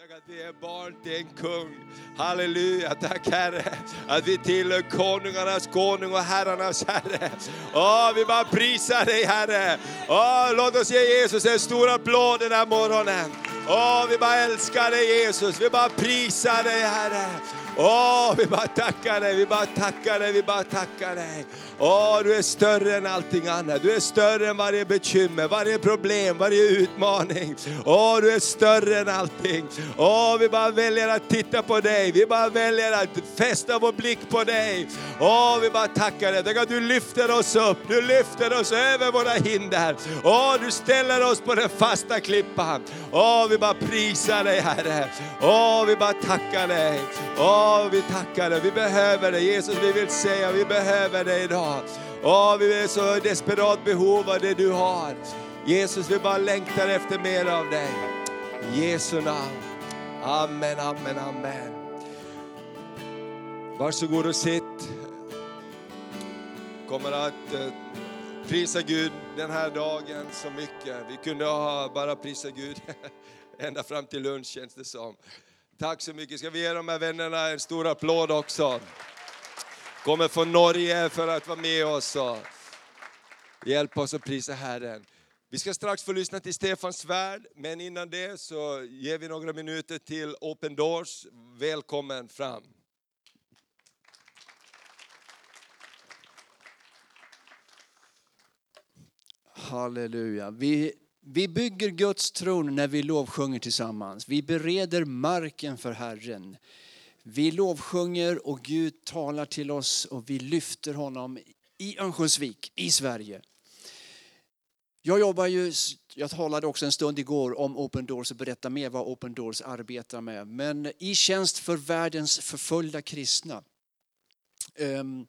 Tack att vi är barn till en kung. Halleluja, tack Herre. Att vi tillhör konungarnas konung och herrarnas Herre. Åh, vi bara prisar dig Herre. Åh, låt oss ge Jesus en stor applåd den här morgonen. Åh, vi bara älskar dig Jesus. Vi bara prisar dig Herre. Åh, vi bara tackar dig, vi bara tackar dig, vi bara tackar dig. Åh, du är större än allting annat. Du är större än varje bekymmer, varje problem, varje utmaning. Åh, du är större än allting. Åh, vi bara väljer att titta på dig. Vi bara väljer att fästa vår blick på dig. Åh, vi bara tackar dig. Att du lyfter oss upp. Du lyfter oss över våra hinder. Åh, du ställer oss på den fasta klippan. Åh, vi bara prisar dig Herre. Åh, vi bara tackar dig. Åh, vi tackar dig. Vi behöver dig. Jesus, vi vill säga vi behöver dig idag. Åh, vi är så desperat behov av det du har. Jesus, vi bara längtar efter mer av dig. I Jesu namn. Amen, amen, amen. Varsågod och sitt. Kommer att eh, prisa Gud den här dagen så mycket. Vi kunde ha bara prisa Gud ända fram till lunch känns det som. Tack så mycket. Ska vi ge de här vännerna en stor applåd också? Kommer från Norge för att vara med oss och hjälpa oss att prisa Herren. Vi ska strax få lyssna till Stefan Svärd, men innan det så ger vi några minuter till Open Doors. Välkommen fram. Halleluja. Vi, vi bygger Guds tron när vi lovsjunger tillsammans. Vi bereder marken för Herren. Vi lovsjunger och Gud talar till oss och vi lyfter honom i Örnsköldsvik, i Sverige. Jag jobbar ju, jag talade också en stund igår om Open Doors och berättade mer vad Open Doors arbetar med. Men i tjänst för världens förföljda kristna. Um,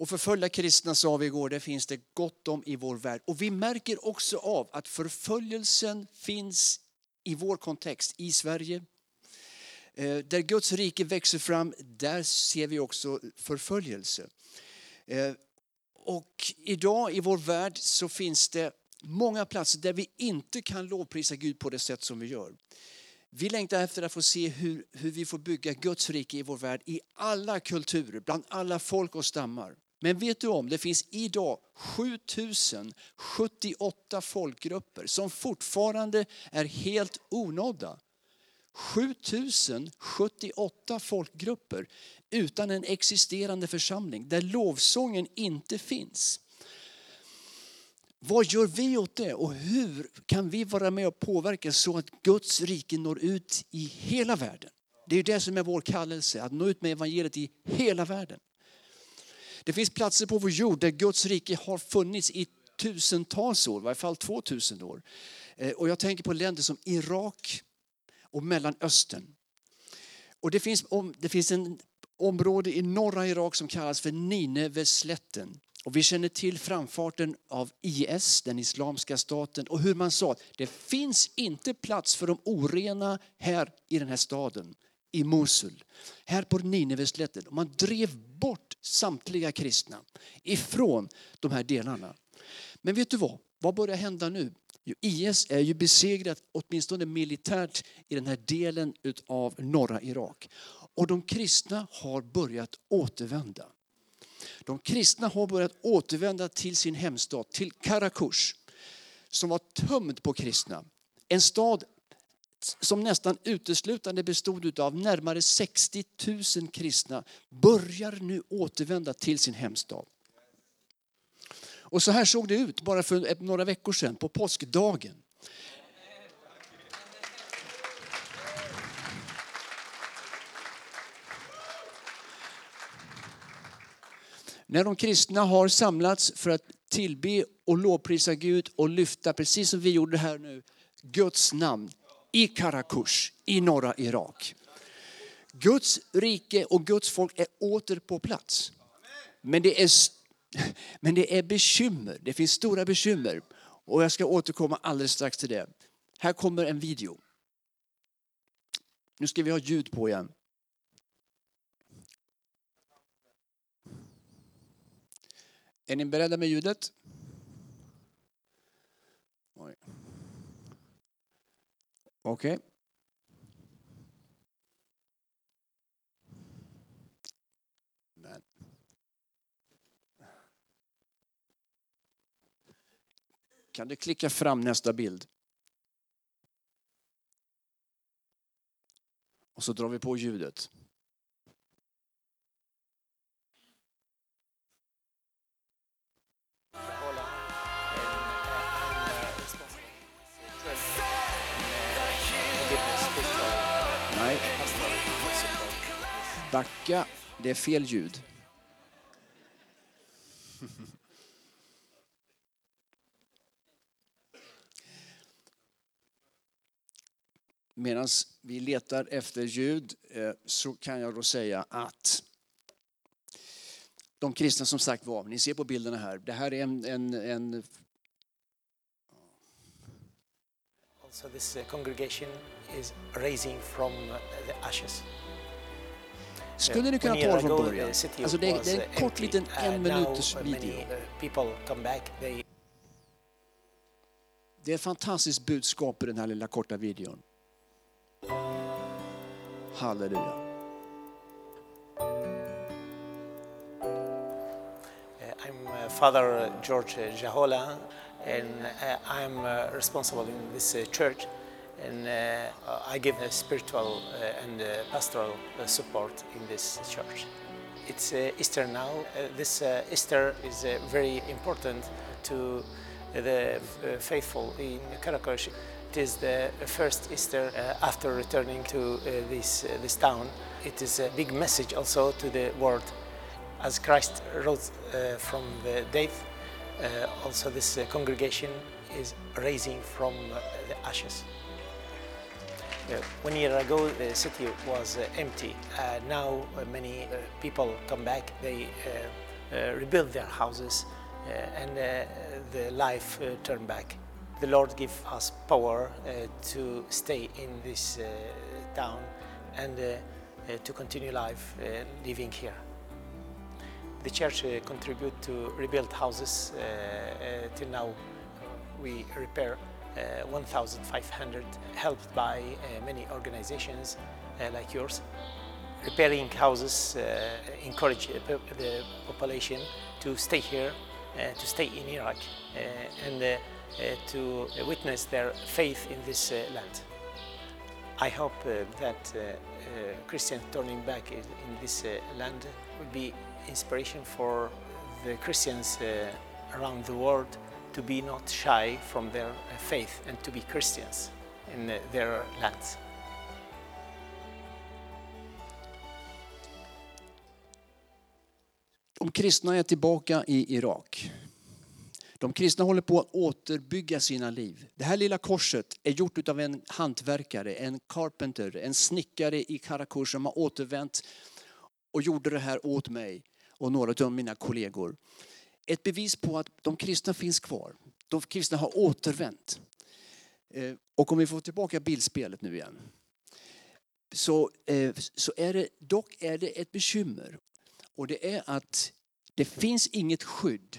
och förföljda kristna sa vi igår, det finns det gott om i vår värld. Och vi märker också av att förföljelsen finns i vår kontext, i Sverige. Eh, där Guds rike växer fram, där ser vi också förföljelse. Eh, och idag i vår värld så finns det många platser där vi inte kan lovprisa Gud på det sätt som vi gör. Vi längtar efter att få se hur, hur vi får bygga Guds rike i vår värld i alla kulturer, bland alla folk och stammar. Men vet du om, det finns idag 7078 folkgrupper som fortfarande är helt onådda. 7078 folkgrupper utan en existerande församling där lovsången inte finns. Vad gör vi åt det och hur kan vi vara med och påverka så att Guds rike når ut i hela världen? Det är det som är vår kallelse, att nå ut med evangeliet i hela världen. Det finns platser på vår jord där Guds rike har funnits i tusentals år, i varje fall 2000 år. Eh, och jag tänker på länder som Irak och Mellanöstern. Och det finns, det finns en område i norra Irak som kallas för Nineveslätten. Och vi känner till framfarten av IS, den islamska staten, och hur man sa att det finns inte plats för de orena här i den här staden, i Mosul, här på Nineveslätten. Och man drev bort samtliga kristna ifrån de här delarna. Men vet du vad? Vad börjar hända nu? IS är ju besegrat, åtminstone militärt, i den här delen av norra Irak. Och de kristna har börjat återvända. De kristna har börjat återvända till sin hemstad, till Karakush, som var tömd på kristna. En stad som nästan uteslutande bestod av närmare 60 000 kristna börjar nu återvända till sin hemstad. Och så här såg det ut bara för några veckor sedan på påskdagen. När de kristna har samlats för att tillbe och lovprisa Gud och lyfta, precis som vi gjorde här nu, Guds namn i Karakush i norra Irak. Guds rike och Guds folk är åter på plats. Men det är, men det är bekymmer, det finns stora bekymmer. Och jag ska återkomma alldeles strax till det. Här kommer en video. Nu ska vi ha ljud på igen. Är ni beredda med ljudet? Okej. Okay. Kan du klicka fram nästa bild? Och så drar vi på ljudet. Backa, det är fel ljud. Medan vi letar efter ljud eh, så kan jag då säga att de kristna som sagt var, ni ser på bilderna här, det här är en, en, en Also, this eh, congregation is raising from eh, the ashes. Skulle ni kunna One ta det från början? city Alltså det, är en kort liten Uh, en minuters video. Det är ett fantastiskt budskap i den här lilla korta videon. Halleluja. I'm Father George Jahola, and I'm responsible in this church. And uh, I give uh, spiritual uh, and uh, pastoral uh, support in this church. It's uh, Easter now. Uh, this uh, Easter is uh, very important to the uh, faithful in Karakosh. It is the first Easter uh, after returning to uh, this, uh, this town. It is a big message also to the world as Christ rose uh, from the dead, uh, also this uh, congregation is raising from uh, the ashes. Uh, one year ago, the city was uh, empty. Uh, now, many people come back. They rebuild their houses, and the life uh, turn back. The Lord give us power to stay in this town and to continue life living here. The church uh, contribute to rebuild houses. Uh, uh, till now, we repair 1,500, helped by uh, many organizations uh, like yours. Repairing houses uh, encourage uh, the population to stay here, uh, to stay in Iraq, uh, and uh, uh, to witness their faith in this uh, land. I hope uh, that uh, uh, turning back in, in this uh, land will be inspiration for the Christians uh, around the world to be not shy from their uh, faith and to be Christians in uh, their lands. De kristna är tillbaka i Irak. De kristna håller på att återbygga sina liv. Det här lilla korset är gjort av en hantverkare, en carpenter, en snickare i Karakush som har återvänt och gjorde det här åt mig och några av mina kollegor. Ett bevis på att de kristna finns kvar. De kristna har återvänt. Eh, och om vi får tillbaka bildspelet nu igen. Så, eh, så är det, dock är det ett bekymmer. Och det är att det finns inget skydd.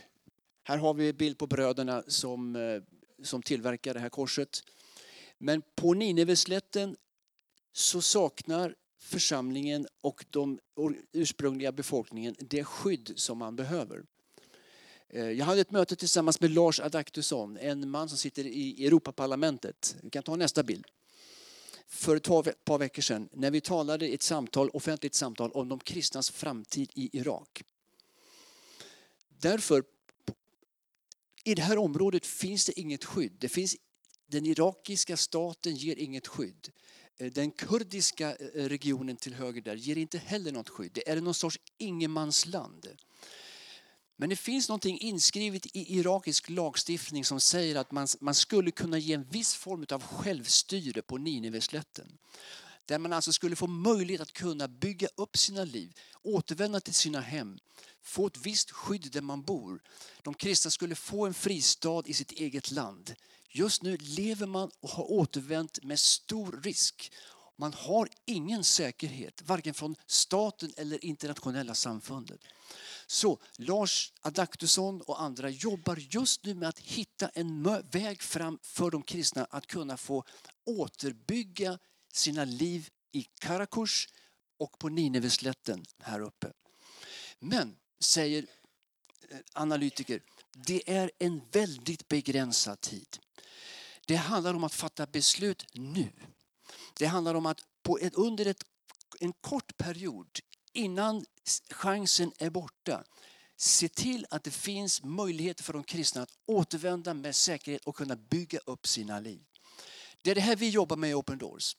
Här har vi en bild på bröderna som, eh, som tillverkar det här korset. Men på Nineveslätten så saknar församlingen och de ursprungliga befolkningen det skydd som man behöver. Eh, jag hade ett möte tillsammans med Lars Adaktusson, en man som sitter i Europaparlamentet. Vi kan ta nästa bild. För ett par- veckor sedan när vi talade i ett samtal, offentligt samtal om de kristnas framtid i Irak. Därför, i det här området finns det inget skydd. Det finns, den irakiska staten ger inget skydd. Eh, den kurdiska eh, regionen till höger där ger inte heller något skydd. Det är någon sorts ingenmansland. Men det finns någonting inskrivet i irakisk lagstiftning som säger att man, man skulle kunna ge en viss form av självstyre på Nineveslätten. Där man alltså skulle få möjlighet att kunna bygga upp sina liv, återvända till sina hem, få ett visst skydd där man bor. De kristna skulle få en fristad i sitt eget land. Just nu lever man och har återvänt med stor risk. Man har ingen säkerhet, varken från staten eller internationella samfundet. Så Lars Adaktusson och andra jobbar just nu med att hitta en väg fram för de kristna att kunna få återbygga sina liv i Karakush och på Nineveslätten här uppe. Men, säger eh, analytiker, Det är en väldigt begränsad tid. Det handlar om att fatta beslut nu. Det handlar om att på ett, under ett, en kort period innan chansen är borta se till att det finns möjligheter för de kristna att återvända med säkerhet och kunna bygga upp sina liv. Det är det här vi jobbar med i Open Doors.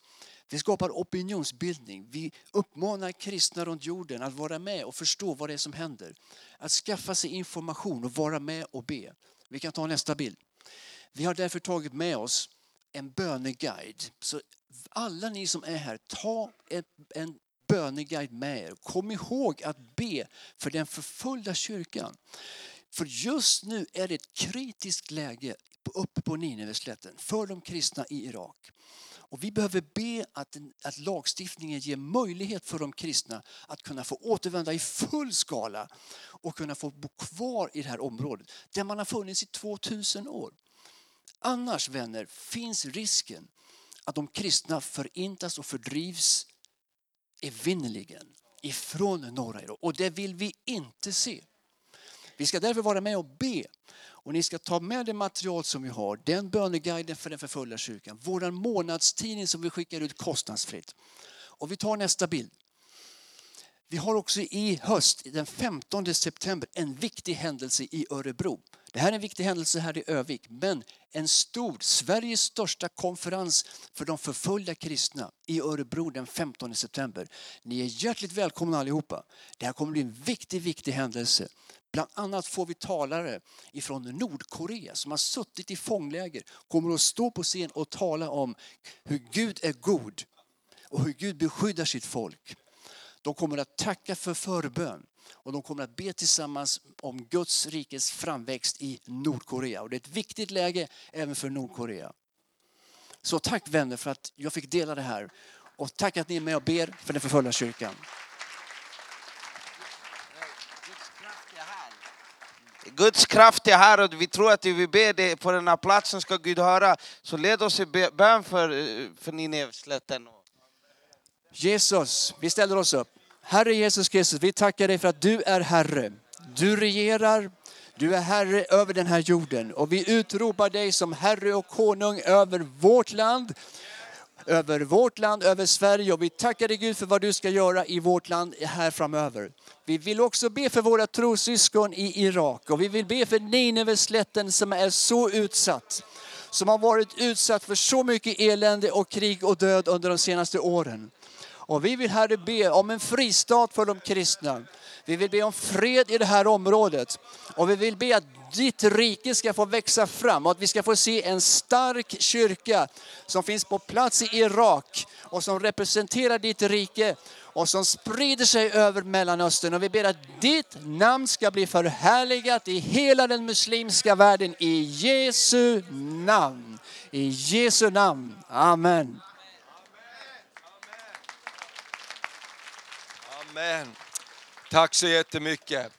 Vi skapar opinionsbildning. Vi uppmanar kristna runt jorden att vara med och förstå vad det är som händer. Att skaffa sig information och vara med och be. Vi kan ta nästa bild. Vi har därför tagit med oss en böneguide. Så alla ni som är här, ta en böneguide med er. Kom ihåg att be för den förföljda kyrkan. För just nu är det ett kritiskt läge uppe på Nineveslätten för de kristna i Irak. Och vi behöver be att, att lagstiftningen ger möjlighet för de kristna att kunna få återvända i full skala och kunna få bo kvar i det här området där man har funnits i 2000 år. Annars vänner finns risken att de kristna förintas och fördrivs evinnerligen ifrån norra Europa. Och det vill vi inte se. Vi ska därför vara med och be. Och ni ska ta med det material som vi har, den böneguiden för den förföljda kyrkan, vår månadstidning som vi skickar ut kostnadsfritt. Och vi tar nästa bild. Vi har också i höst, den 15 september, en viktig händelse i Örebro. Det här är en viktig händelse här i Övik, men en stor, Sveriges största konferens för de förföljda kristna i Örebro den 15 september. Ni är hjärtligt välkomna allihopa. Det här kommer bli en viktig, viktig händelse. Bland annat får vi talare ifrån Nordkorea som har suttit i fångläger, kommer att stå på scen och tala om hur Gud är god och hur Gud beskyddar sitt folk. De kommer att tacka för förbön och de kommer att be tillsammans om Guds rikes framväxt i Nordkorea. Och det är ett viktigt läge även för Nordkorea. Så tack vänner för att jag fick dela det här. Och tack att ni är med och ber för den förföljda kyrkan. Guds kraft är här och vi tror att vi ber det på den här platsen ska Gud höra. Så led oss i bön för, för Nineveslätten. Jesus, vi ställer oss upp. Herre Jesus Kristus, vi tackar dig för att du är Herre. Du regerar, du är Herre över den här jorden och vi utropar dig som Herre och konung över vårt land, över vårt land, över Sverige och vi tackar dig Gud för vad du ska göra i vårt land här framöver. Vi vill också be för våra trossyskon i Irak och vi vill be för Nineveslätten som är så utsatt. Som har varit utsatt för så mycket elände och krig och död under de senaste åren. Och vi vill Herre be om en fristad för de kristna. Vi vill be om fred i det här området. Och vi vill be att ditt rike ska få växa fram och att vi ska få se en stark kyrka som finns på plats i Irak och som representerar ditt rike och som sprider sig över Mellanöstern. Och vi ber att ditt namn ska bli förhärligat i hela den muslimska världen i Jesu namn. I Jesu namn. Amen. Amen. Tack så jättemycket.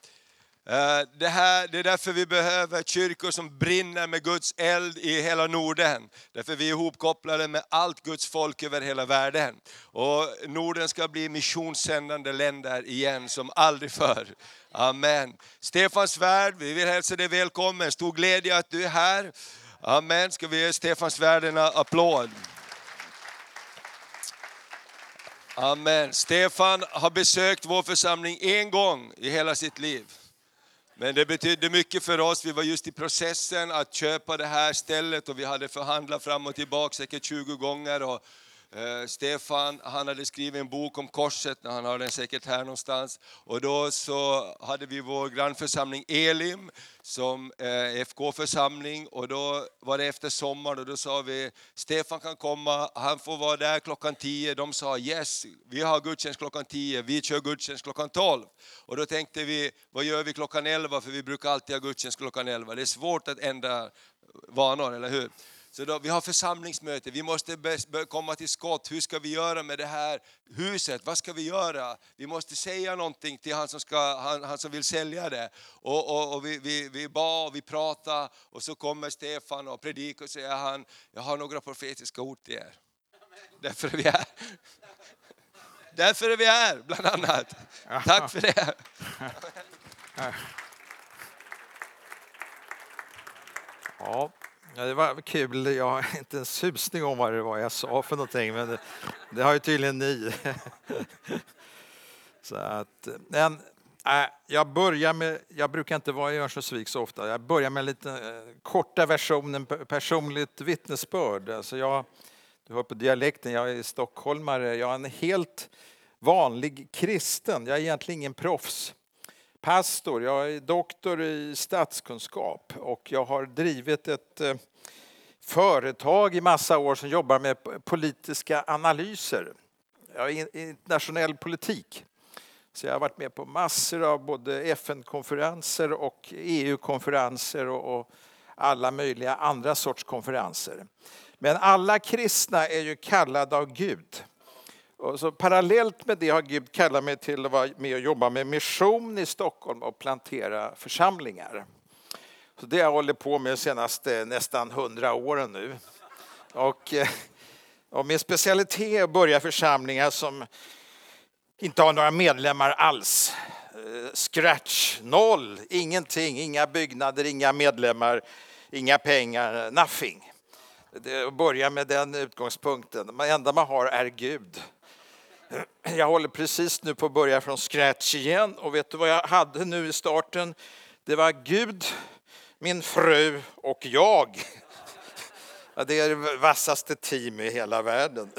Eh, det, här, det är därför vi behöver kyrkor som brinner med Guds eld i hela Norden. Därför vi är ihopkopplade med allt Guds folk över hela världen. Och Norden ska bli missionssändande länder igen som aldrig förr. Amen. Stefan Svärd, vi vill hälsa dig välkommen. Stor glädje att du är här. Amen. Ska vi ge Stefan Svärd en applåd? Amen. Stefan har besökt vår församling en gång i hela sitt liv. Men det betydde mycket för oss. Vi var just i processen att köpa det här stället och vi hade förhandlat fram och tillbaka säkert 20 gånger. Och Eh, Stefan han hade skrivit en bok om korset, han har den säkert här någonstans. Och då så hade vi vår grannförsamling Elim som eh, FK-församling och då var det efter sommaren och då sa vi Stefan kan komma, han får vara där klockan 10. De sa yes, vi har gudstjänst klockan 10, vi kör gudstjänst klockan 12. Och då tänkte vi, vad gör vi klockan 11? För vi brukar alltid ha gudstjänst klockan 11. Det är svårt att ändra vanor, eller hur? Så då, vi har församlingsmöte, vi måste komma till skott. Hur ska vi göra med det här huset? Vad ska vi göra? Vi måste säga någonting till han som, ska, han, han som vill sälja det. Och, och, och vi, vi, vi bad och vi pratade och så kommer Stefan och predikar och säger han, jag har några profetiska ord till er. Därför är vi här. Därför är vi här, bland annat. Tack för det. Ja, ja, det var kul. Jag har inte en susning om vad det var jag sa för någonting, men det, det har ju tydligen ni. Så att, men, äh, jag börjar med, jag brukar inte vara i Örnsköldsvik så ofta, jag börjar med lite äh, korta versionen personligt vittnesbörd. Alltså jag, du hör på dialekten, jag är stockholmare, jag är en helt vanlig kristen, jag är egentligen ingen proffs pastor, jag är doktor i statskunskap och jag har drivit ett eh, företag i massa år som jobbar med politiska analyser. Jag är internationell politik. Så jag har varit med på massor av både FN-konferenser och EU-konferenser och alla möjliga andra sorts konferenser. Men alla kristna är ju kallade av Gud och så parallellt med det har Gud kallat mig till att vara med och jobba med mission i Stockholm och plantera församlingar. Så det har jag hållit på med de senaste nästan hundra åren nu. Och, eh, och min specialitet är att börja församlingar som inte har några medlemmar alls. Eh, scratch, noll, ingenting, inga byggnader, inga medlemmar, inga pengar, nothing. Det börja med den utgångspunkten. Det enda man har är Gud. Jag håller precis nu på att börja från scratch igen och vet du vad jag hade nu i starten? Det var Gud, min fru och jag. Det är det vassaste team i hela världen.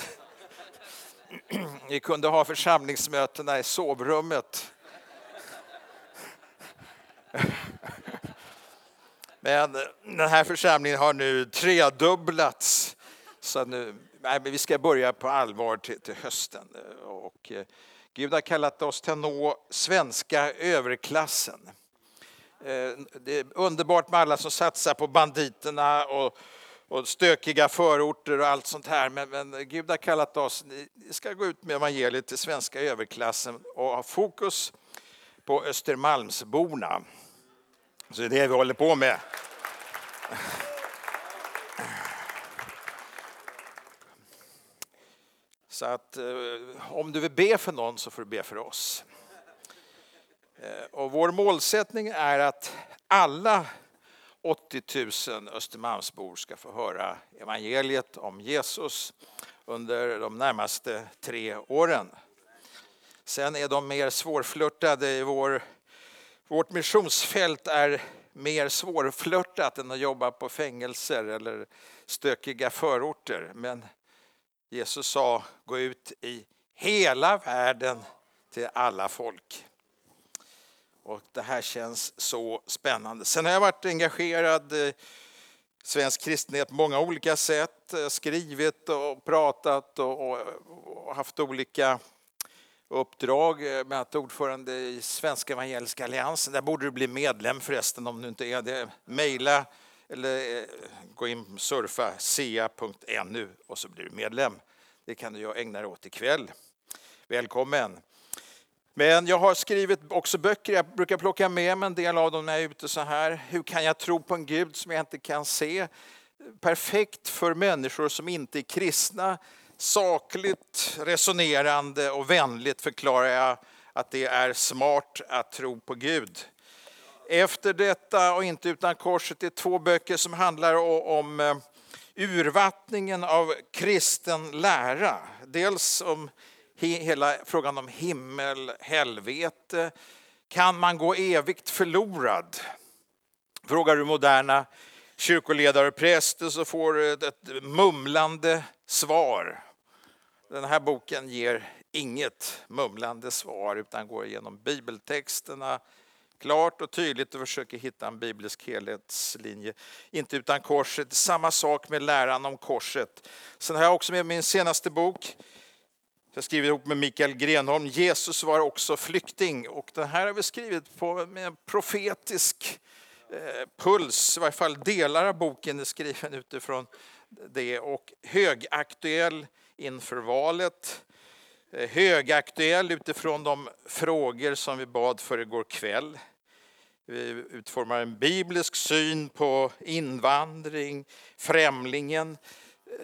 Vi kunde ha församlingsmötena i sovrummet. Men den här församlingen har nu tredubblats. Så nu vi ska börja på allvar till, till hösten. Och, eh, Gud har kallat oss till att nå svenska överklassen. Eh, det är underbart med alla som satsar på banditerna och, och stökiga förorter och allt sånt här. Men, men Gud har kallat oss, ni ska gå ut med evangeliet till svenska överklassen och ha fokus på Östermalmsborna. Så det är det vi håller på med. Så att eh, om du vill be för någon så får du be för oss. Eh, och vår målsättning är att alla 80 000 Östermalmsbor ska få höra evangeliet om Jesus under de närmaste tre åren. Sen är de mer svårflörtade i vår... Vårt missionsfält är mer svårflörtat än att jobba på fängelser eller stökiga förorter. Men Jesus sa gå ut i hela världen till alla folk. Och det här känns så spännande. Sen har jag varit engagerad i svensk kristenhet på många olika sätt. Skrivit och pratat och, haft olika uppdrag. Bland annat ordförande i Svenska Evangeliska Alliansen. Där borde du bli medlem förresten om du inte är det. Mejla eller eh, gå in och surfa sea.nu och så blir du medlem. Det kan du ägna dig åt ikväll. Välkommen! Men jag har skrivit också böcker, jag brukar plocka med mig en del av dem när jag är ute så här. Hur kan jag tro på en Gud som jag inte kan se? Perfekt för människor som inte är kristna. Sakligt, resonerande och vänligt förklarar jag att det är smart att tro på Gud. Efter detta och inte utan korset är två böcker som handlar om eh, urvattningen av kristen lära. Dels om hela frågan om himmel, helvete. Kan man gå evigt förlorad? Frågar du moderna kyrkoledare och präster så får du ett mumlande svar. Den här boken ger inget mumlande svar utan går igenom bibeltexterna, klart och tydligt och försöker hitta en biblisk helhetslinje. Inte utan korset. Samma sak med läran om korset. Sen har jag också med min senaste bok. Jag skriver ihop med Mikael Grenholm. Jesus var också flykting. Och den här har vi skrivit på med en profetisk eh, puls. I varje fall delar av boken är skriven utifrån det. Och högaktuell inför valet eh, högaktuell utifrån de frågor som vi bad för igår kväll. Vi utformar en biblisk syn på invandring, främlingen.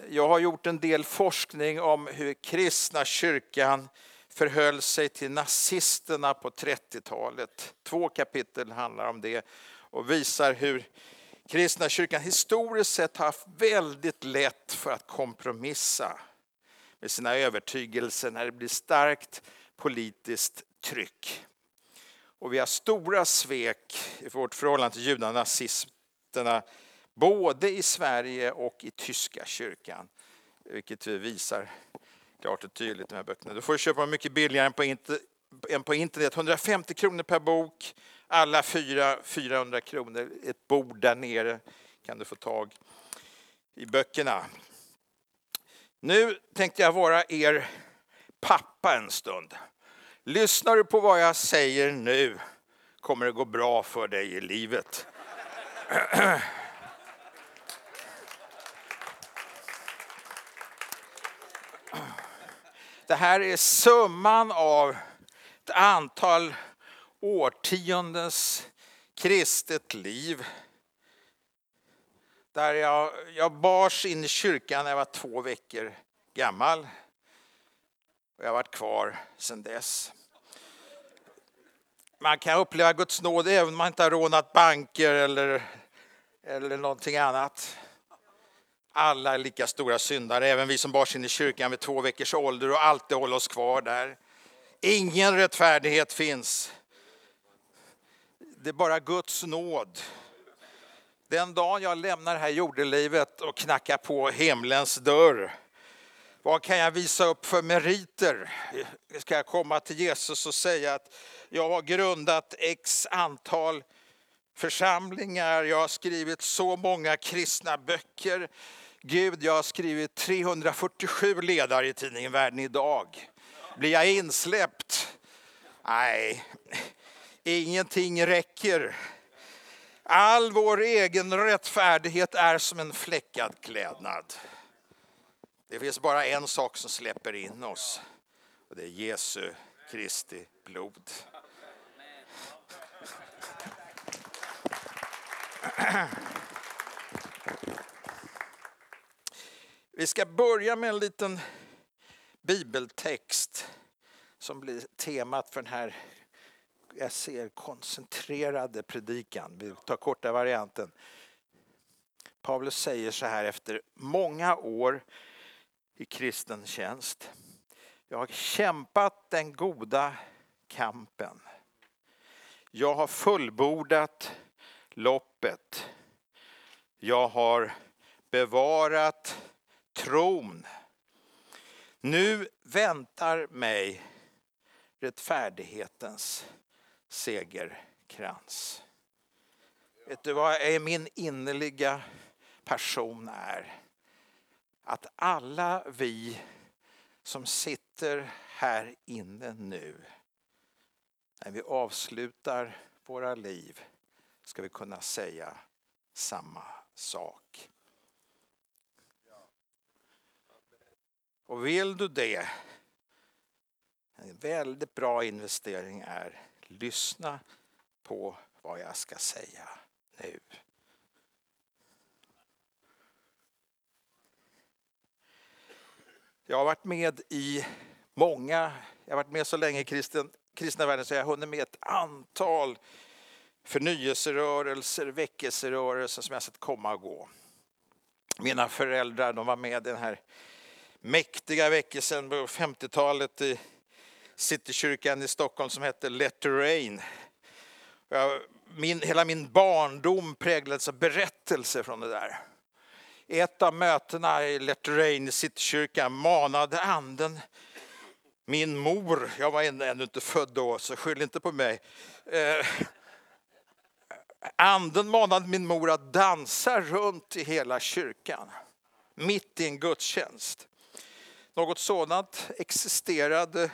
Jag har gjort en del forskning om hur kristna kyrkan förhöll sig till nazisterna på 30-talet. Två kapitel handlar om det och visar hur kristna kyrkan historiskt sett har haft väldigt lätt för att kompromissa med sina övertygelser när det blir starkt politiskt tryck. Och vi har stora svek i vårt förhållande till judarna och nazisterna både i Sverige och i tyska kyrkan. Vilket vi visar klart och tydligt i de här böckerna. Du får köpa dem mycket billigare än på, inter, än på internet. 150 kronor per bok, alla fyra 400 kronor. Ett bord där nere kan du få tag i böckerna. Nu tänkte jag vara er pappa en stund. Lyssnar du på vad jag säger nu kommer det gå bra för dig i livet. Det här är summan av ett antal årtiondens kristet liv. Där jag, jag bars in i kyrkan när jag var två veckor gammal. Och jag har varit kvar sedan dess. Man kan uppleva Guds nåd även om man inte har rånat banker eller, eller någonting annat. Alla är lika stora syndare, även vi som bars in i kyrkan vid två veckors ålder och alltid håller oss kvar där. Ingen rättfärdighet finns. Det är bara Guds nåd. Den dagen jag lämnar det här jordelivet och knackar på himlens dörr, vad kan jag visa upp för meriter? Ska jag komma till Jesus och säga att jag har grundat x antal församlingar, jag har skrivit så många kristna böcker. Gud, jag har skrivit 347 ledare i tidningen Världen idag. Blir jag insläppt? Nej, ingenting räcker. All vår egen rättfärdighet är som en fläckad klädnad. Det finns bara en sak som släpper in oss och det är Jesu Kristi blod. Vi ska börja med en liten bibeltext som blir temat för den här jag ser koncentrerade predikan. Vi tar korta varianten. Paulus säger så här efter många år i kristen tjänst. Jag har kämpat den goda kampen. Jag har fullbordat loppet. Jag har bevarat tron. Nu väntar mig rättfärdighetens segerkrans. Vet du vad är min innerliga passion är? Att alla vi som sitter här inne nu, när vi avslutar våra liv, ska vi kunna säga samma sak. Och vill du det, en väldigt bra investering är lyssna på vad jag ska säga nu. Jag har varit med i många, jag har varit med så länge i kristen, kristna världen så jag har hunnit med ett antal förnyelserörelser, väckelserörelser som jag sett komma och gå. Mina föräldrar de var med i den här mäktiga väckelsen på 50-talet i Citykyrkan i Stockholm som hette Let the Rain. Min, hela min barndom präglades av berättelser från det där. Ett av mötena i Let Citykyrka manade anden min mor, jag var ännu inte född då så skyll inte på mig. Eh, anden manade min mor att dansa runt i hela kyrkan. Mitt i en gudstjänst. Något sådant existerade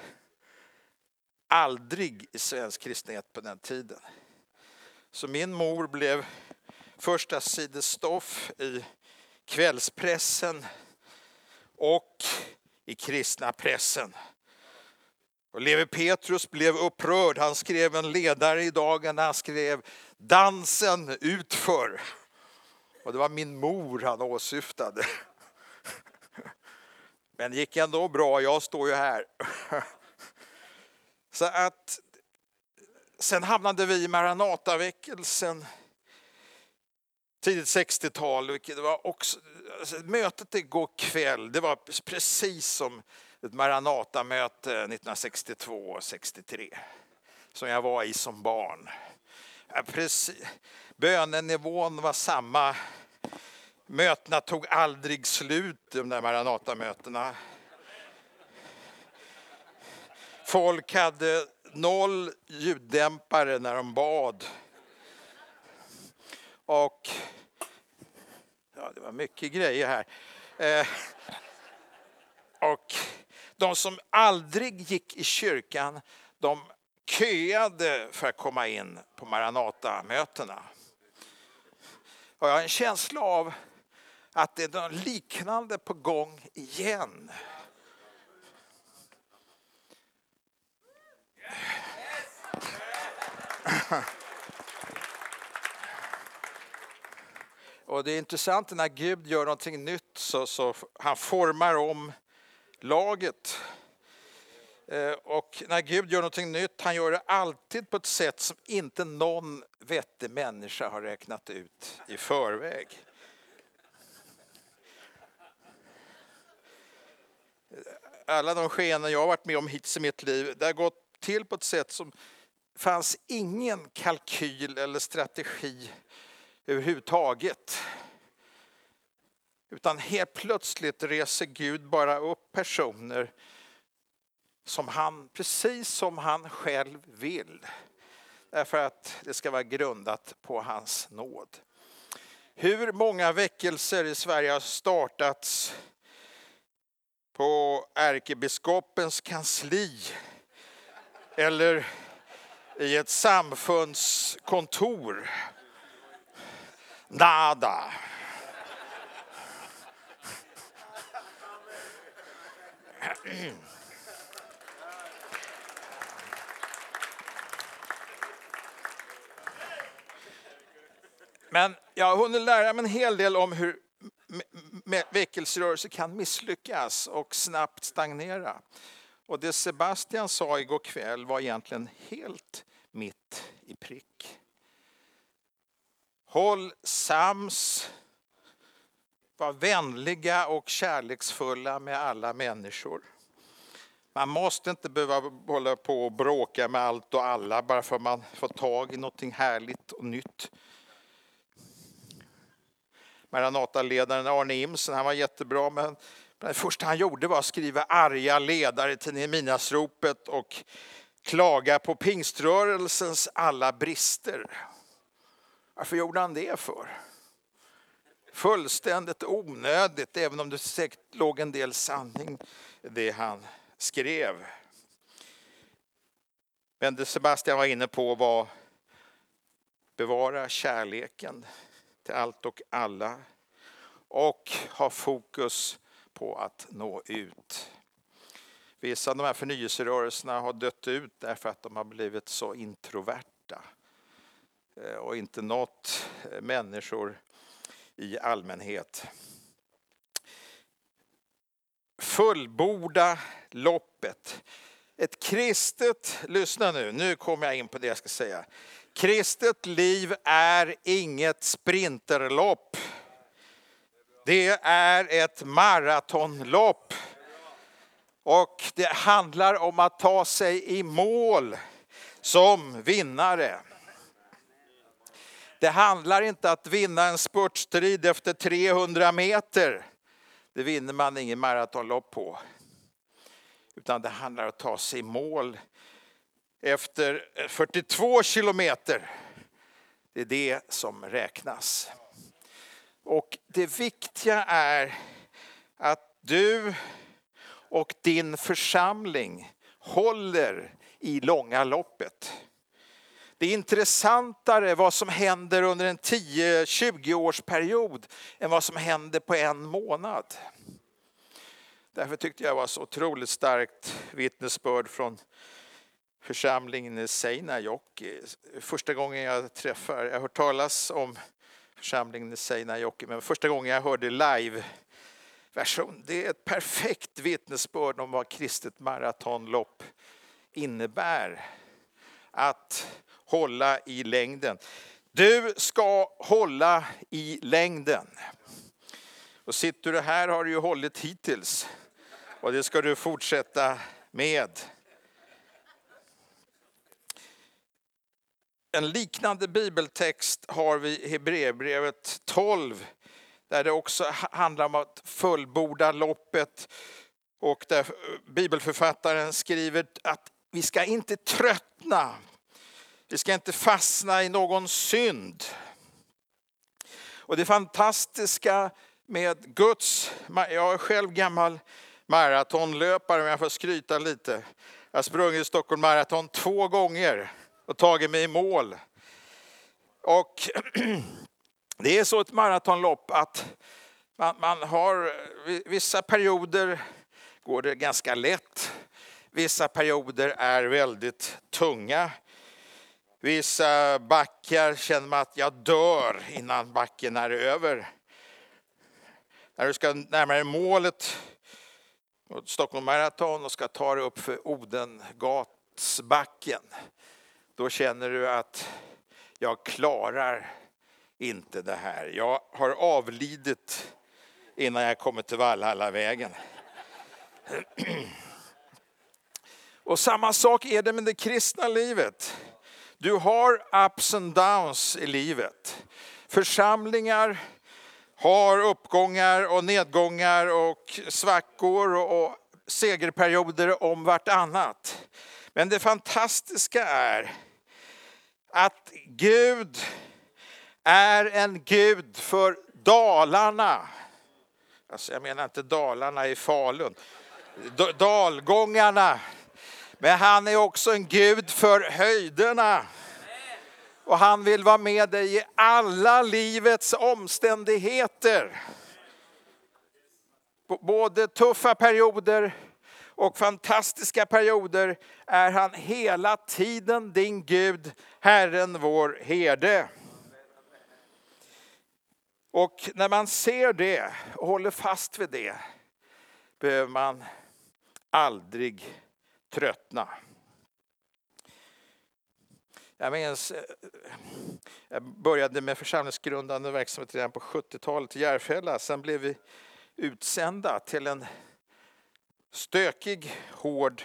aldrig i svensk kristenhet på den tiden. Så min mor blev första sidestoff i kvällspressen och i kristna pressen. Och Levi Petrus blev upprörd. Han skrev en ledare i dagarna. han skrev dansen utför. Och det var min mor han åsyftade. Men det gick ändå bra, jag står ju här. Så att sen hamnade vi i Maranataväckelsen tidigt 60-tal. Det var också, alltså, mötet igår kväll, det var precis som ett Maranata-möte 1962 och 63 som jag var i som barn. Precis. Bönenivån var samma. Mötena tog aldrig slut, de där Maranata-mötena. Folk hade noll ljuddämpare när de bad. Och ja, det var mycket grejer här. Eh, och de som aldrig gick i kyrkan, de köade för att komma in på Maranata-mötena. Och jag har en känsla av att det är något liknande på gång igen. Och det är intressant när Gud gör någonting nytt så, så han formar om laget. Eh, och när Gud gör någonting nytt, han gör det alltid på ett sätt som inte någon vettig människa har räknat ut i förväg. Alla de skeenden jag har varit med om hittills i mitt liv, det har gått till på ett sätt som fanns ingen kalkyl eller strategi överhuvudtaget. Utan helt plötsligt reser Gud bara upp personer som han, precis som han själv vill. Därför att det ska vara grundat på hans nåd. Hur många väckelser i Sverige har startats på ärkebiskopens kansli eller i ett samfundskontor? Nada. Men jag har hunnit lära mig en hel del om hur väckelserörelser kan misslyckas och snabbt stagnera. Och det Sebastian sa igår kväll var egentligen helt mitt i prick. Håll sams, var vänliga och kärleksfulla med alla människor. Man måste inte behöva hålla på och bråka med allt och alla bara för att man får tag i något härligt och nytt. Maranata-ledaren Arne Imsen, han var jättebra men det första han gjorde var att skriva arga ledare till Nehemiasropet och klaga på pingströrelsens alla brister. Varför gjorde han det för? Fullständigt onödigt, även om det säkert låg en del sanning i det han skrev. Men det Sebastian var inne på var bevara kärleken till allt och alla och ha fokus på att nå ut. Vissa av de här förnyelserörelserna har dött ut därför att de har blivit så introverta Eh, och inte nått eh, människor i allmänhet. Fullborda loppet. Ett kristet, lyssna nu, nu kommer jag in på det jag ska säga. Kristet liv är inget sprinterlopp. Det är ett maratonlopp. Och det handlar om att ta sig i mål som vinnare. Det handlar inte om att vinna en spurtstrid efter 300 meter. Det vinner man ingen maratonlopp på. Utan det handlar om att ta sig i mål efter 42 kilometer. Det är det som räknas. Och det viktiga är att du och din församling håller i långa loppet. Det är intressantare vad som händer under en 10-20 års period än vad som händer på en månad. Därför tyckte jag det var så otroligt starkt vittnesbörd från församlingen i Seinäjoki. Första gången jag träffar, jag har hört talas om församlingen i Seinäjoki, men första gången jag hörde live version. Det är ett perfekt vittnesbörd om vad kristet maratonlopp innebär. Att hålla i längden. Du ska hålla i längden. Och sitter du här har du ju hållit hittills. Och det ska du fortsätta med. En liknande bibeltext har vi i Hebreerbrevet 12 där det också handlar om att fullborda loppet och där bibelförfattaren skriver att vi ska inte tröttna. Vi ska inte fastna i någon synd. Och det fantastiska med Guds, jag är själv gammal maratonlöpare om jag får skryta lite. Jag har sprungit Stockholm Marathon två gånger och tagit mig i mål. Och det är så ett maratonlopp att man, man har vissa perioder går det ganska lätt. Vissa perioder är väldigt tunga. Vissa backar känner man att jag dör innan backen är över. När du ska närmare målet, Stockholm Marathon, och ska ta dig upp för Odengatsbacken, då känner du att jag klarar inte det här. Jag har avlidit innan jag kommit till Valhallavägen. Och samma sak är det med det kristna livet. Du har ups and downs i livet. Församlingar har uppgångar och nedgångar och svackor och segerperioder om vartannat. Men det fantastiska är att Gud är en Gud för Dalarna. Alltså jag menar inte Dalarna i Falun. Dalgångarna. Men han är också en Gud för höjderna. Och han vill vara med dig i alla livets omständigheter. Både tuffa perioder och fantastiska perioder är han hela tiden din Gud, Herren vår herde. Och när man ser det och håller fast vid det behöver man aldrig tröttna. Jag minns, eh, jag började med församlingsgrundande verksamhet redan på 70-talet i Järfälla. Sen blev vi utsända till en stökig, hård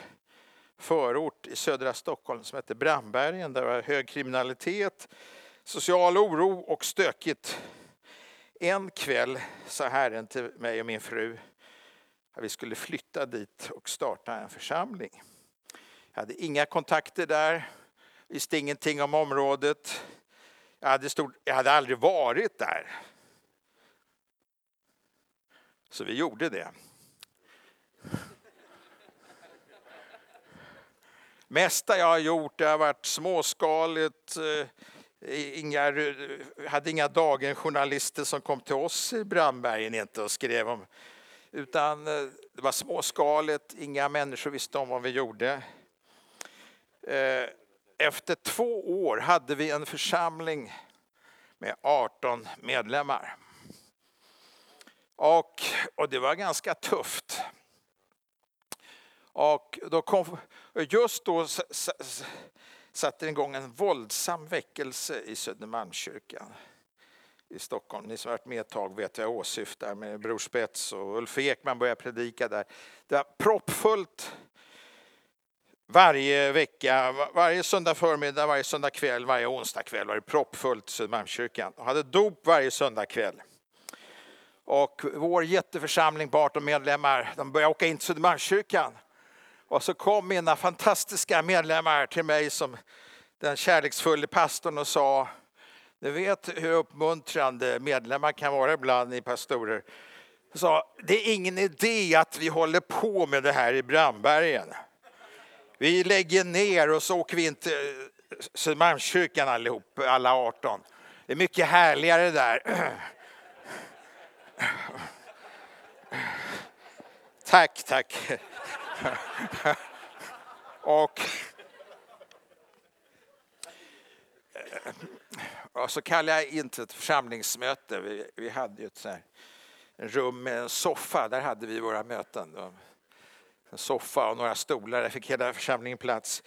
förort i södra Stockholm som hette Brandbergen. Där var hög kriminalitet, social oro och stökigt. En kväll sa Herren till mig och min fru att vi skulle flytta dit och starta en församling. Jag hade inga kontakter där, visste ingenting om området. Jag hade, stort, jag hade aldrig varit där. Så vi gjorde det. mesta jag har gjort det har varit småskaligt. Eh, inga, hade inga dagen-journalister som kom till oss i Brandbergen inte och skrev om utan eh, det var småskaligt, inga människor visste om vad vi gjorde. Eh, efter två år hade vi en församling med 18 medlemmar. Och, och det var ganska tufft. Och då kom, just då satte det igång en våldsam väckelse i Södermalmskyrkan i Stockholm. Ni som har varit med ett tag vet vad jag åsyftar med Bror Spets och Ulf Ekman började predika där. Det var proppfullt varje vecka, varje söndag förmiddag, varje söndag kväll, varje onsdag kväll var det proppfullt i Södermalmskyrkan. Och hade dop varje söndag kväll. Och vår jätteförsamling på 18 medlemmar, de började åka in till Södermalmskyrkan. Och så kom mina fantastiska medlemmar till mig som den kärleksfulla pastorn och sa du vet hur uppmuntrande medlemmar kan vara ibland i pastorer. Sa, det är ingen idé att vi håller på med det här i Brandbergen. Vi lägger ner och så åker vi in till eh, Södermalmskyrkan allihop, alla 18. Det är mycket härligare där. Tack, tack. Och eh, och så kallade jag in till ett församlingsmöte. Vi, vi hade ju ett här, en rum med en soffa, där hade vi våra möten. En soffa och några stolar, där fick hela församlingen plats.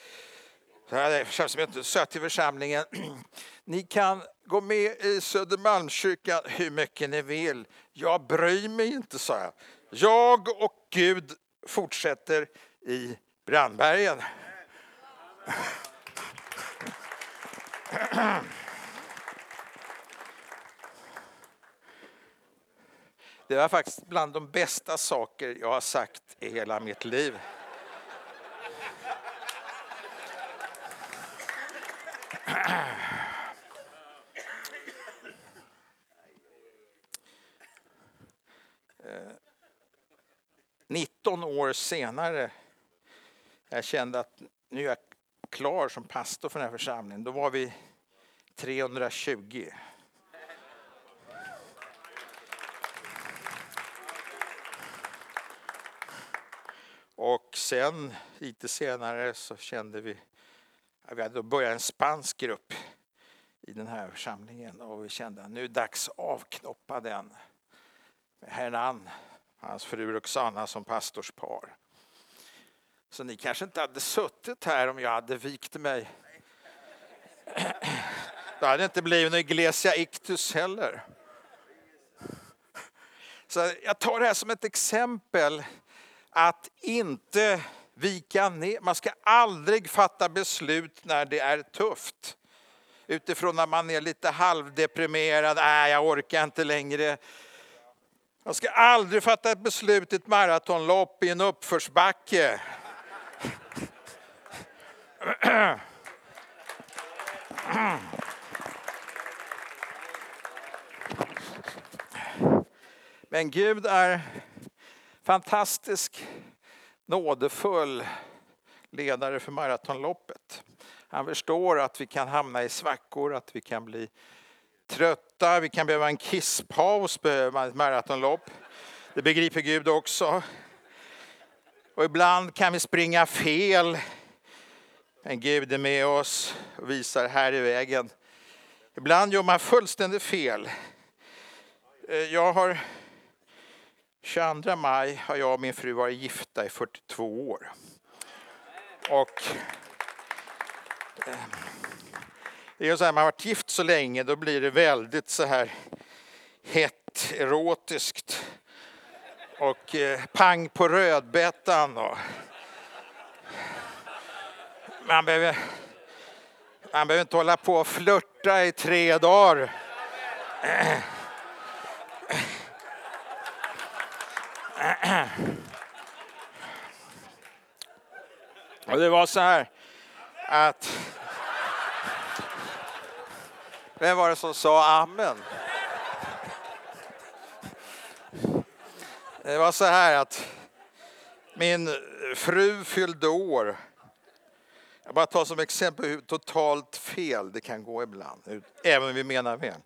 Så här, sa till församlingen, ni kan gå med i Södermalmskyrkan hur mycket ni vill. Jag bryr mig inte, sa jag. Jag och Gud fortsätter i Brandbergen. Det var faktiskt bland de bästa saker jag har sagt i hela mitt liv. Eh, 19 år senare, jag kände att nu är jag klar som pastor för den här församlingen. Då var vi 320. Och sen lite senare så kände vi vi hade börjat en spansk grupp i den här församlingen och vi kände att nu är det dags att avknoppa den. Med Hernan, hans fru Roxana som pastorspar. Så ni kanske inte hade suttit här om jag hade vikt mig. Då hade det inte blivit någon Iglesia Ictus heller. Så jag tar det här som ett exempel att inte vika ner. Man ska aldrig fatta beslut när det är tufft. Utifrån när man är lite halvdeprimerad, nej jag orkar inte längre. Man ska aldrig fatta ett beslut i ett maratonlopp i en uppförsbacke. Men Gud är fantastisk, nådefull ledare för maratonloppet. Han förstår att vi kan hamna i svackor, att vi kan bli trötta, vi kan behöva en kisspaus, behöva ett maratonlopp. Det begriper Gud också. Och ibland kan vi springa fel. Men Gud är med oss och visar här i vägen. Ibland gör man fullständigt fel. Eh, jag har 22 maj har jag och min fru varit gifta i 42 år. Och eh, det är så här, man har varit gift så länge då blir det väldigt så här hett, erotiskt. Och eh, pang på rödbetan. Och man, behöver, man behöver inte hålla på och flörta i tre dagar. Och det var så här att... Vem var det som sa amen? Det var så här att min fru fyllde år. Jag bara tar som exempel hur totalt fel det kan gå ibland, även om vi menar väl.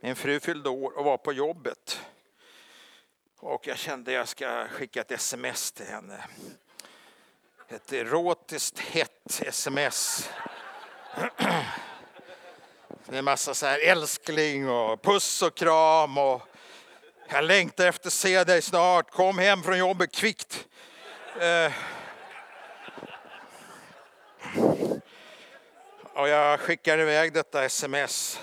Min fru fyllde år och var på jobbet. Och jag kände att jag ska skicka ett sms till henne. Ett erotiskt hett sms. Med en massa så här älskling och puss och kram och jag längtar efter att se dig snart. Kom hem från jobbet kvickt. Eh. Och jag skickar iväg detta sms.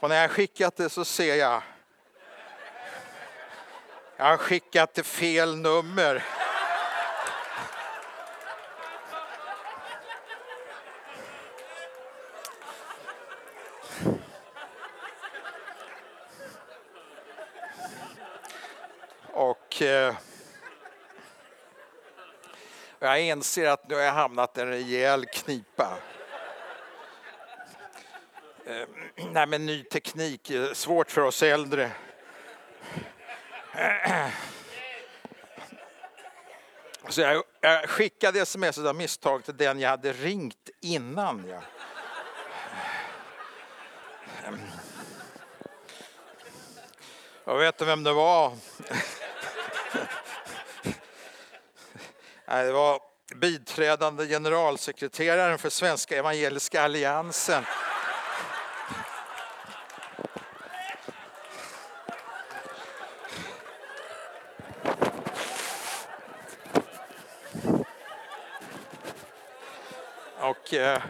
Och när jag skickat det så ser jag jag har skickat till fel nummer. Och eh, jag inser att nu har jag hamnat i en rejäl knipa. Eh, nej, men ny teknik är svårt för oss äldre. Så jag, jag skickade sms av misstag till den jag hade ringt innan. Jag. Jag vet vem det var. Det var biträdande generalsekreteraren för Svenska Evangeliska Alliansen. Och, eh,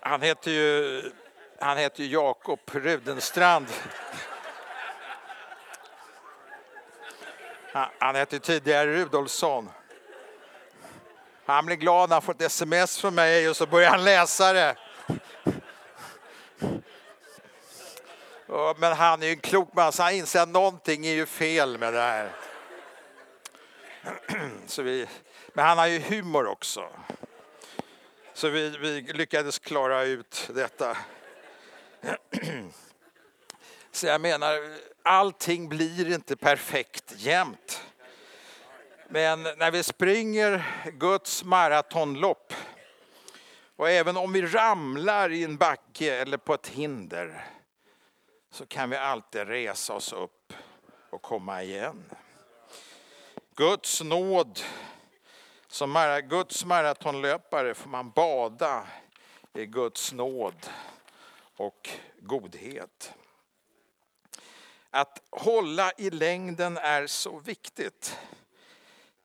han heter ju, han heter ju Jakob Rudenstrand. Han, hette tidigare Rudolfsson. Han blir glad när han får ett sms från mig och så börjar han läsa det. Men han är ju en klok man så han inser att någonting är ju fel med det här. Så vi, men han har ju humor också. Så vi, vi lyckades klara ut detta. Så jag menar, allting blir inte perfekt jämt. Men när vi springer Guds maratonlopp och även om vi ramlar i en backe eller på ett hinder så kan vi alltid resa oss upp och komma igen. Guds nåd, som Guds maratonlöpare får man bada i Guds nåd och godhet. Att hålla i längden är så viktigt.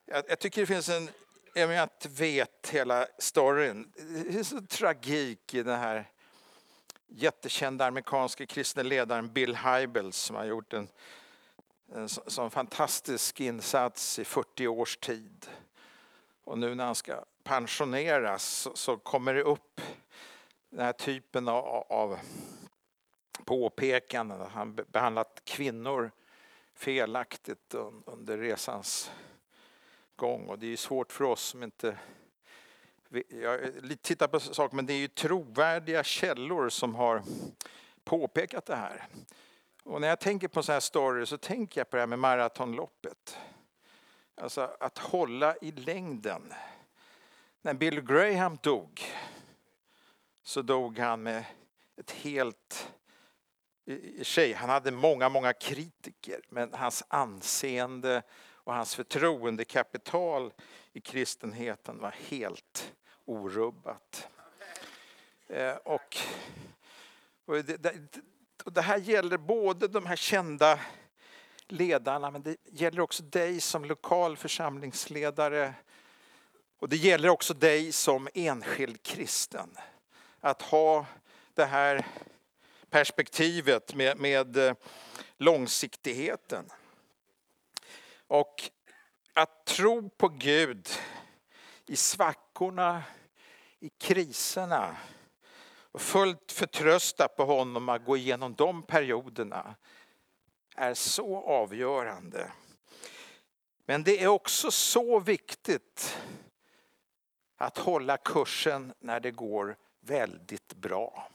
Jag, jag tycker det finns en, även om jag inte vet hela storyn, det finns en tragik i den här jättekända amerikanske kristne ledaren Bill Hybels som har gjort en, Eh, en sån fantastisk insats i 40 års tid. Och nu när han ska pensioneras så, kommer det upp den här typen av, påpekanden. Han behandlat kvinnor felaktigt under resans gång. Och det är ju svårt för oss som inte... Jag tittar på saker, men det är ju trovärdiga källor som har påpekat det här. Och när jag tänker på så här story så tänker jag på det här med maratonloppet. Alltså att hålla i längden. När Bill Graham dog så dog han med ett helt... I sig, han hade många, många kritiker men hans anseende och hans förtroendekapital i kristenheten var helt orubbat. Eh, och, och det, det, och det här gäller både de här kända ledarna men det gäller också dig som lokal församlingsledare och det gäller också dig som enskild kristen. Att ha det här perspektivet med, med eh, långsiktigheten. Och att tro på Gud i svackorna, i kriserna och fullt förtrösta på honom att gå igenom de perioderna är så avgörande. Men det är också så viktigt att hålla kursen när det går väldigt bra.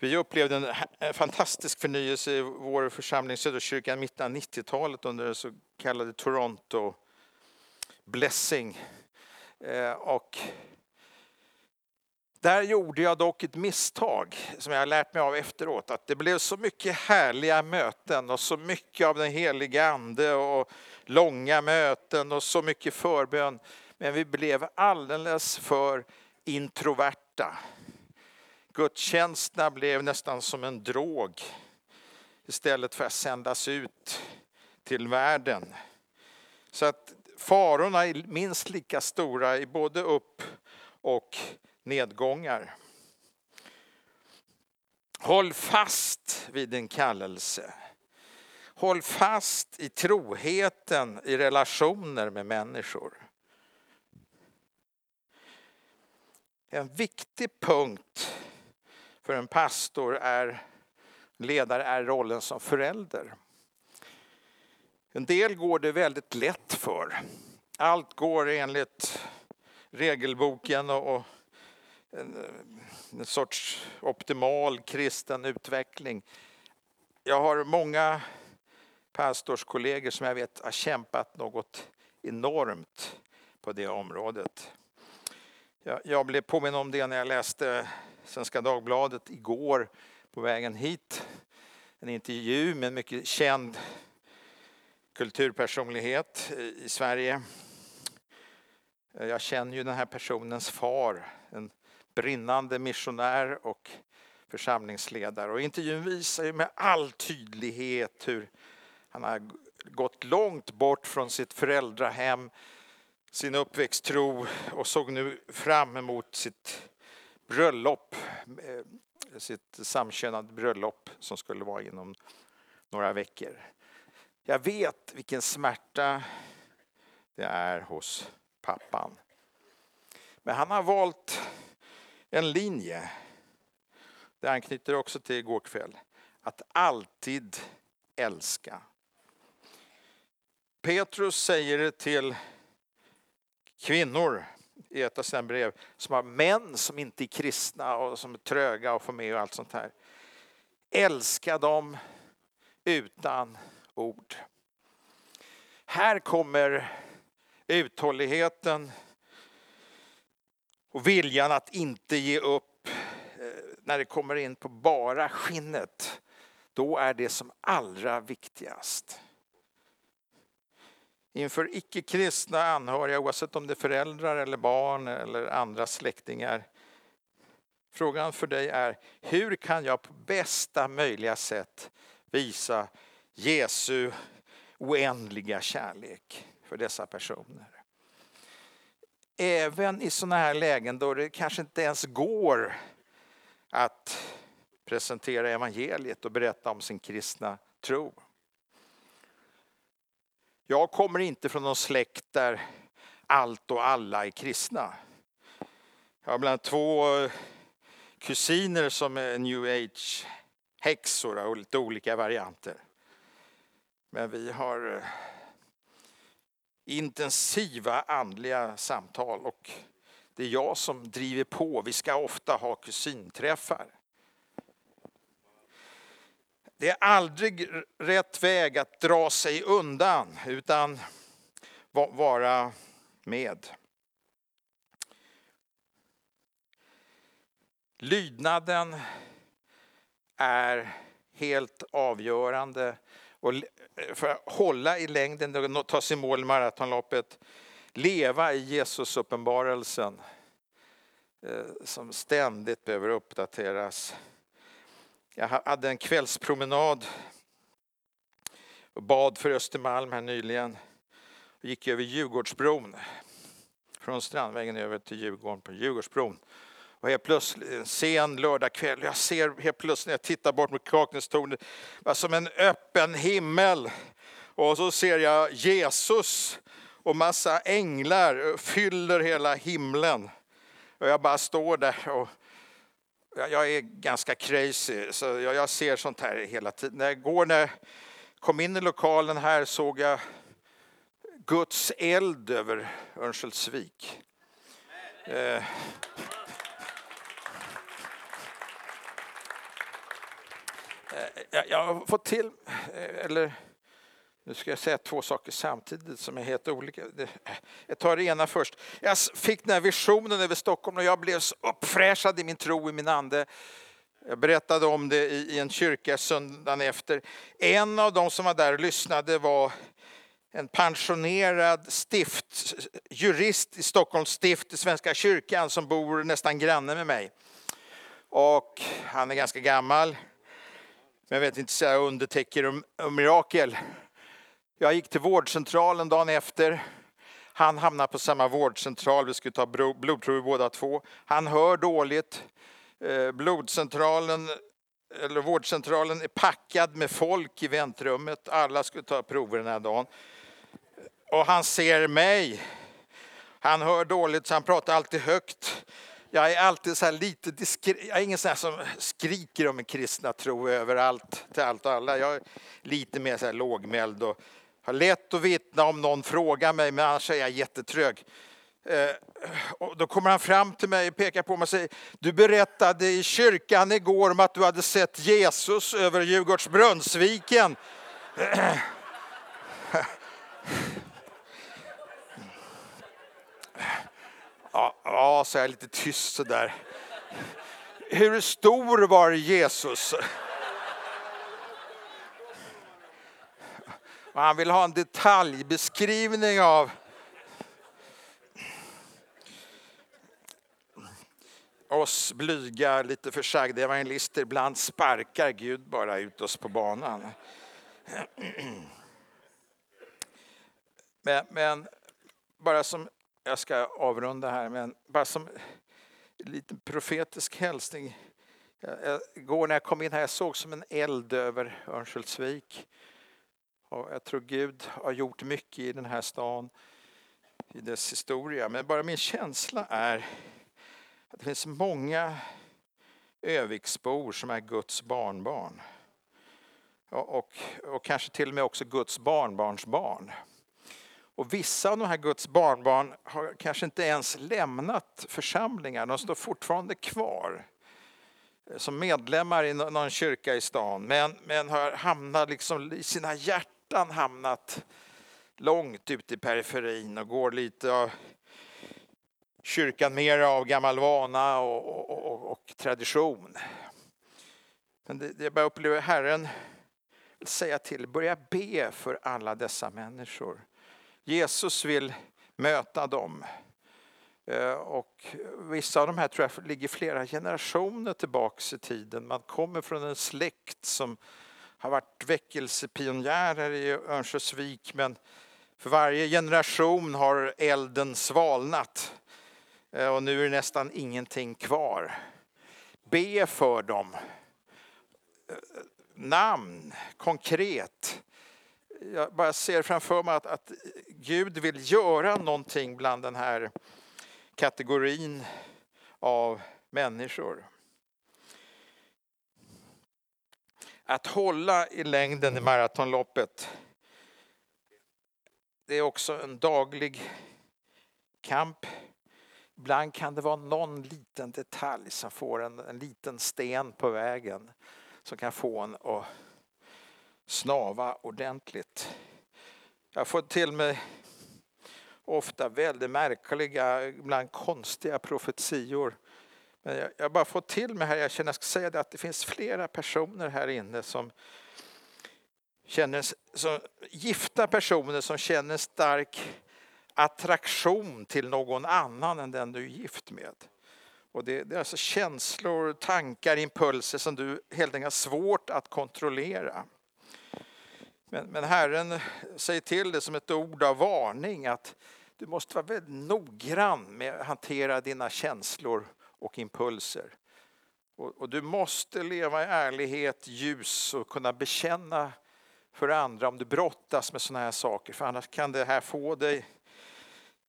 Vi upplevde en fantastisk förnyelse i vår församling Söderkyrkan i mitten av 90-talet under den så kallade Toronto Blessing. Eh, och där gjorde jag dock ett misstag som jag har lärt mig av efteråt. Att det blev så mycket härliga möten och så mycket av den heliga ande och långa möten och så mycket förbön. Men vi blev alldeles för introverta. Gudstjänsterna blev nästan som en drog istället för att sändas ut till världen. Så att farorna är minst lika stora i både upp och nedgångar. Håll fast vid din kallelse. Håll fast i troheten i relationer med människor. En viktig punkt för en pastor är ledare är rollen som förälder. En del går det väldigt lätt för. Allt går enligt regelboken och en, en sorts optimal kristen utveckling. Jag har många pastorskollegor som jag vet har kämpat något enormt på det området. Jag, jag blev påminn om det när jag läste Svenska Dagbladet igår på vägen hit. En intervju med en mycket känd kulturpersonlighet i Sverige. Jag känner ju den här personens far, en brinnande missionär och församlingsledare. Och intervjun visar ju med all tydlighet hur han har gått långt bort från sitt föräldrahem, sin uppväxttro och såg nu fram emot sitt bröllop, eh, sitt samkönade bröllop som skulle vara inom några veckor. Jag vet vilken smärta det är hos pappan. Men han har valt en linje. Det anknyter också till igår kväll. Att alltid älska. Petrus säger det till kvinnor i ett av sina brev som har män som inte är kristna och som är tröga och får med och allt sånt här. Älska dem utan ord. Här kommer uthålligheten och viljan att inte ge upp eh, när det kommer in på bara skinnet. Då är det som allra viktigast. Inför icke-kristna anhöriga, oavsett om det är föräldrar eller barn eller andra släktingar. Frågan för dig är, hur kan jag på bästa möjliga sätt visa Jesu oändliga kärlek för dessa personer? Även i sådana här lägen då det kanske inte ens går att presentera evangeliet och berätta om sin kristna tro. Jag kommer inte från någon släkt där allt och alla är kristna. Jag har bland annat två kusiner som är new age häxor av lite olika varianter. Men vi har eh, intensiva andliga samtal och det är jag som driver på. Vi ska ofta ha kusinträffar. Det är aldrig rätt väg att dra sig undan utan vara med. Lydnaden är helt avgörande och eh, för att hålla i längden och ta sig i mål i maratonloppet, leva i Jesus uppenbarelsen eh, som ständigt behöver uppdateras. Jag hade en kvällspromenad och bad för Östermalm här nyligen. Och gick över Djurgårdsbron. Från Strandvägen över till Djurgården på Djurgårdsbron. Och helt plötsligt, en sen lördagkväll, jag ser helt plötsligt när jag tittar bort mot Kaknästornet, som en öppen himmel. Och så ser jag Jesus och massa änglar fyller hela himlen. Och jag bara står där och jag är ganska crazy, så jag ser sånt här hela tiden. När jag går, när jag kom in i lokalen här såg jag Guds eld över Örnsköldsvik. Eh. Eh, jag har fått till, eh, eller nu ska jag säga två saker samtidigt som är helt olika. Eh, jag tar det ena först. Jag fick den här visionen över Stockholm och jag blev så uppfräschad i min tro, i min ande. Jag berättade om det i en kyrka söndagen efter. En av de som var där och lyssnade var en pensionerad stift, jurist i Stockholms stift i Svenska kyrkan som bor nästan granne med mig. Och han är ganska gammal. Men jag vet inte säga undertecken om, och mirakel. Jag gick till vårdcentralen dagen efter. Han hamnade på samma vårdcentral, vi skulle ta blodprover båda två. Han hör dåligt. Eh, blodcentralen, eller vårdcentralen är packad med folk i väntrummet. Alla skulle ta prover den här dagen. Och han ser mig. Han hör dåligt så han pratar alltid högt. Jag är alltid så lite diskret. Jag är ingen sån som skriker om en kristna tro överallt till allt och alla. Jag är lite mer så här lågmäld och har lätt att vittna om någon frågar mig, men annars är jag jättetrög. Eh, och då kommer han fram till mig och pekar på mig och säger, du berättade i kyrkan igår om att du hade sett Jesus över Djurgårdsbrunnsviken. Eh, Ja, ja, jag lite tyst sådär. Hur stor var Jesus? Och han vill ha en detaljbeskrivning av oss blyga, lite försagda evangelister. Ibland sparkar Gud bara ut oss på banan. Men, men bara som, jag ska avrunda här, men bara som en liten profetisk hälsning. Jag, igår när jag kom in här jag såg som en eld över Örnsköldsvik. Och jag tror Gud har gjort mycket i den här stan, i dess historia. Men bara min känsla är att det finns många Öviksbor som är Guds barnbarn. Och, och, och kanske till och med också Guds barnbarnsbarn. Och vissa av de här Guds barnbarn har kanske inte ens lämnat församlingar, de står fortfarande kvar eh, som medlemmar i någon kyrka i stan men, men har hamnat liksom i sina hjärtan hamnat långt ute i periferin och går lite av kyrkan mer av gammal vana och, och, och, och tradition. Men det, det bara upplever Herren vill säga till, börja be för alla dessa människor. Jesus vill möta dem. Eh, och vissa av de här tror jag ligger flera generationer tillbaks i tiden. Man kommer från en släkt som har varit väckelsepionjärer i Örnsköldsvik men för varje generation har elden svalnat eh, och nu är det nästan ingenting kvar. Be för dem. Eh, namn, konkret. Jag bara ser framför mig att, att Gud vill göra någonting bland den här kategorin av människor. Att hålla i längden i maratonloppet det är också en daglig kamp. Ibland kan det vara någon liten detalj som får en, en liten sten på vägen som kan få en att snava ordentligt. Jag får till mig ofta väldigt märkliga, ibland konstiga profetior. Men jag, jag bara får till mig här, jag känner jag ska säga det, att det finns flera personer här inne som känner, som, gifta personer som känner stark attraktion till någon annan än den du är gift med. Och det, det är alltså känslor, tankar, impulser som du helt enkelt har svårt att kontrollera. Men, men Herren säger till det som ett ord av varning att du måste vara väldigt noggrann med att hantera dina känslor och impulser. Och, och, du måste leva i ärlighet, ljus och kunna bekänna för andra om du brottas med sådana här saker. För annars kan det här få dig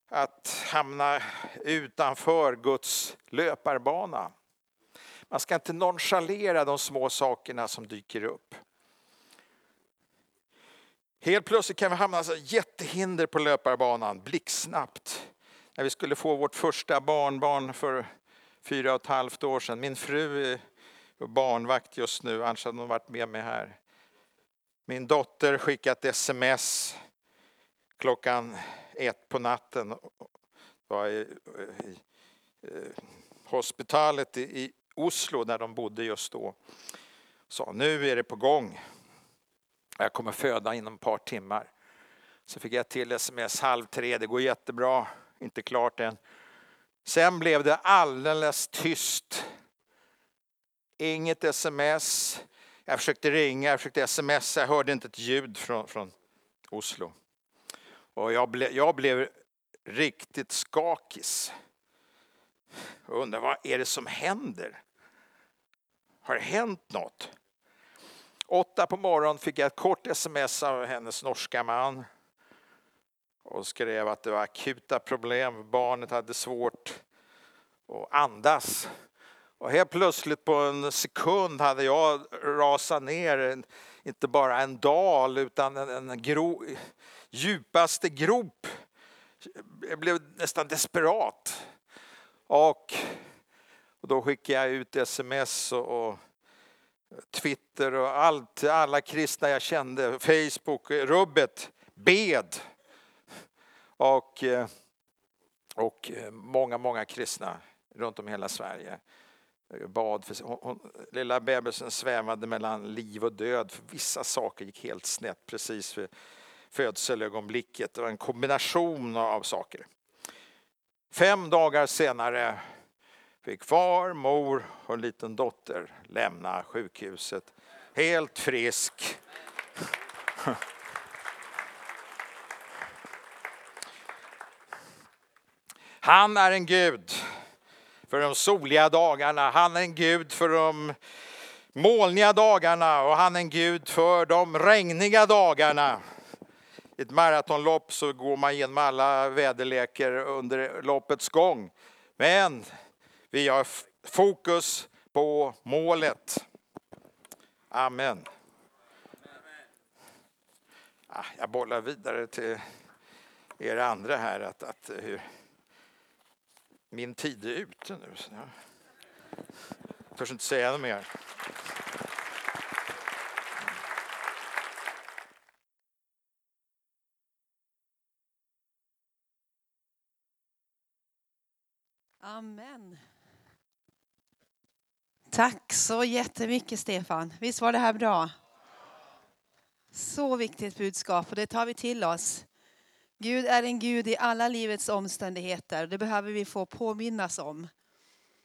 att hamna utanför Guds löparbana. Man ska inte nonchalera de små sakerna som dyker upp. Helt plötsligt kan vi hamna i jättehinder på löparbanan blixtsnabbt. När vi skulle få vårt första barnbarn för fyra och ett halvt år sedan. Min fru är barnvakt just nu, annars hade hon varit med mig här. Min dotter skickade ett sms klockan ett på natten. var i, i, i eh, hospitalet i, i Oslo där de bodde just då. Sa nu är det på gång. Jag kommer föda inom ett par timmar. Så fick jag till sms halv tre, det går jättebra, inte klart än. Sen blev det alldeles tyst. Inget sms. Jag försökte ringa, jag försökte smsa, jag hörde inte ett ljud från, från Oslo. Och jag, ble, jag blev riktigt skakis. Jag undrar vad är det som händer? Har det hänt något? Åtta på morgonen fick jag ett kort sms av hennes norska man och skrev att det var akuta problem. Barnet hade svårt att andas. Och helt plötsligt på en sekund hade jag rasat ner, inte bara en dal utan en, en gro, djupaste grop. Jag blev nästan desperat. Och, och då skickade jag ut sms och, och Twitter och allt, alla kristna jag kände, Facebook, rubbet, bed. Och, eh, och eh, många, många kristna runt om i hela Sverige bad. För, hon, lilla bebisen svävade mellan liv och död. För vissa saker gick helt snett precis vid födselögonblicket. Det var en kombination av saker. Fem dagar senare fick far, mor och en liten dotter lämna sjukhuset helt frisk. Han är en Gud för de soliga dagarna. Han är en Gud för de molniga dagarna och han är en Gud för de regniga dagarna. I ett maratonlopp så går man igenom alla väderlekar under loppets gång. Men vi har fokus på målet. Amen. Ah, jag bollar vidare till er andra här att, att hur, min tid är ute nu. Så jag törs inte säga något mer. Amen. Tack så jättemycket Stefan. Visst var det här bra? Så viktigt budskap och det tar vi till oss. Gud är en Gud i alla livets omständigheter. Det behöver vi få påminnas om.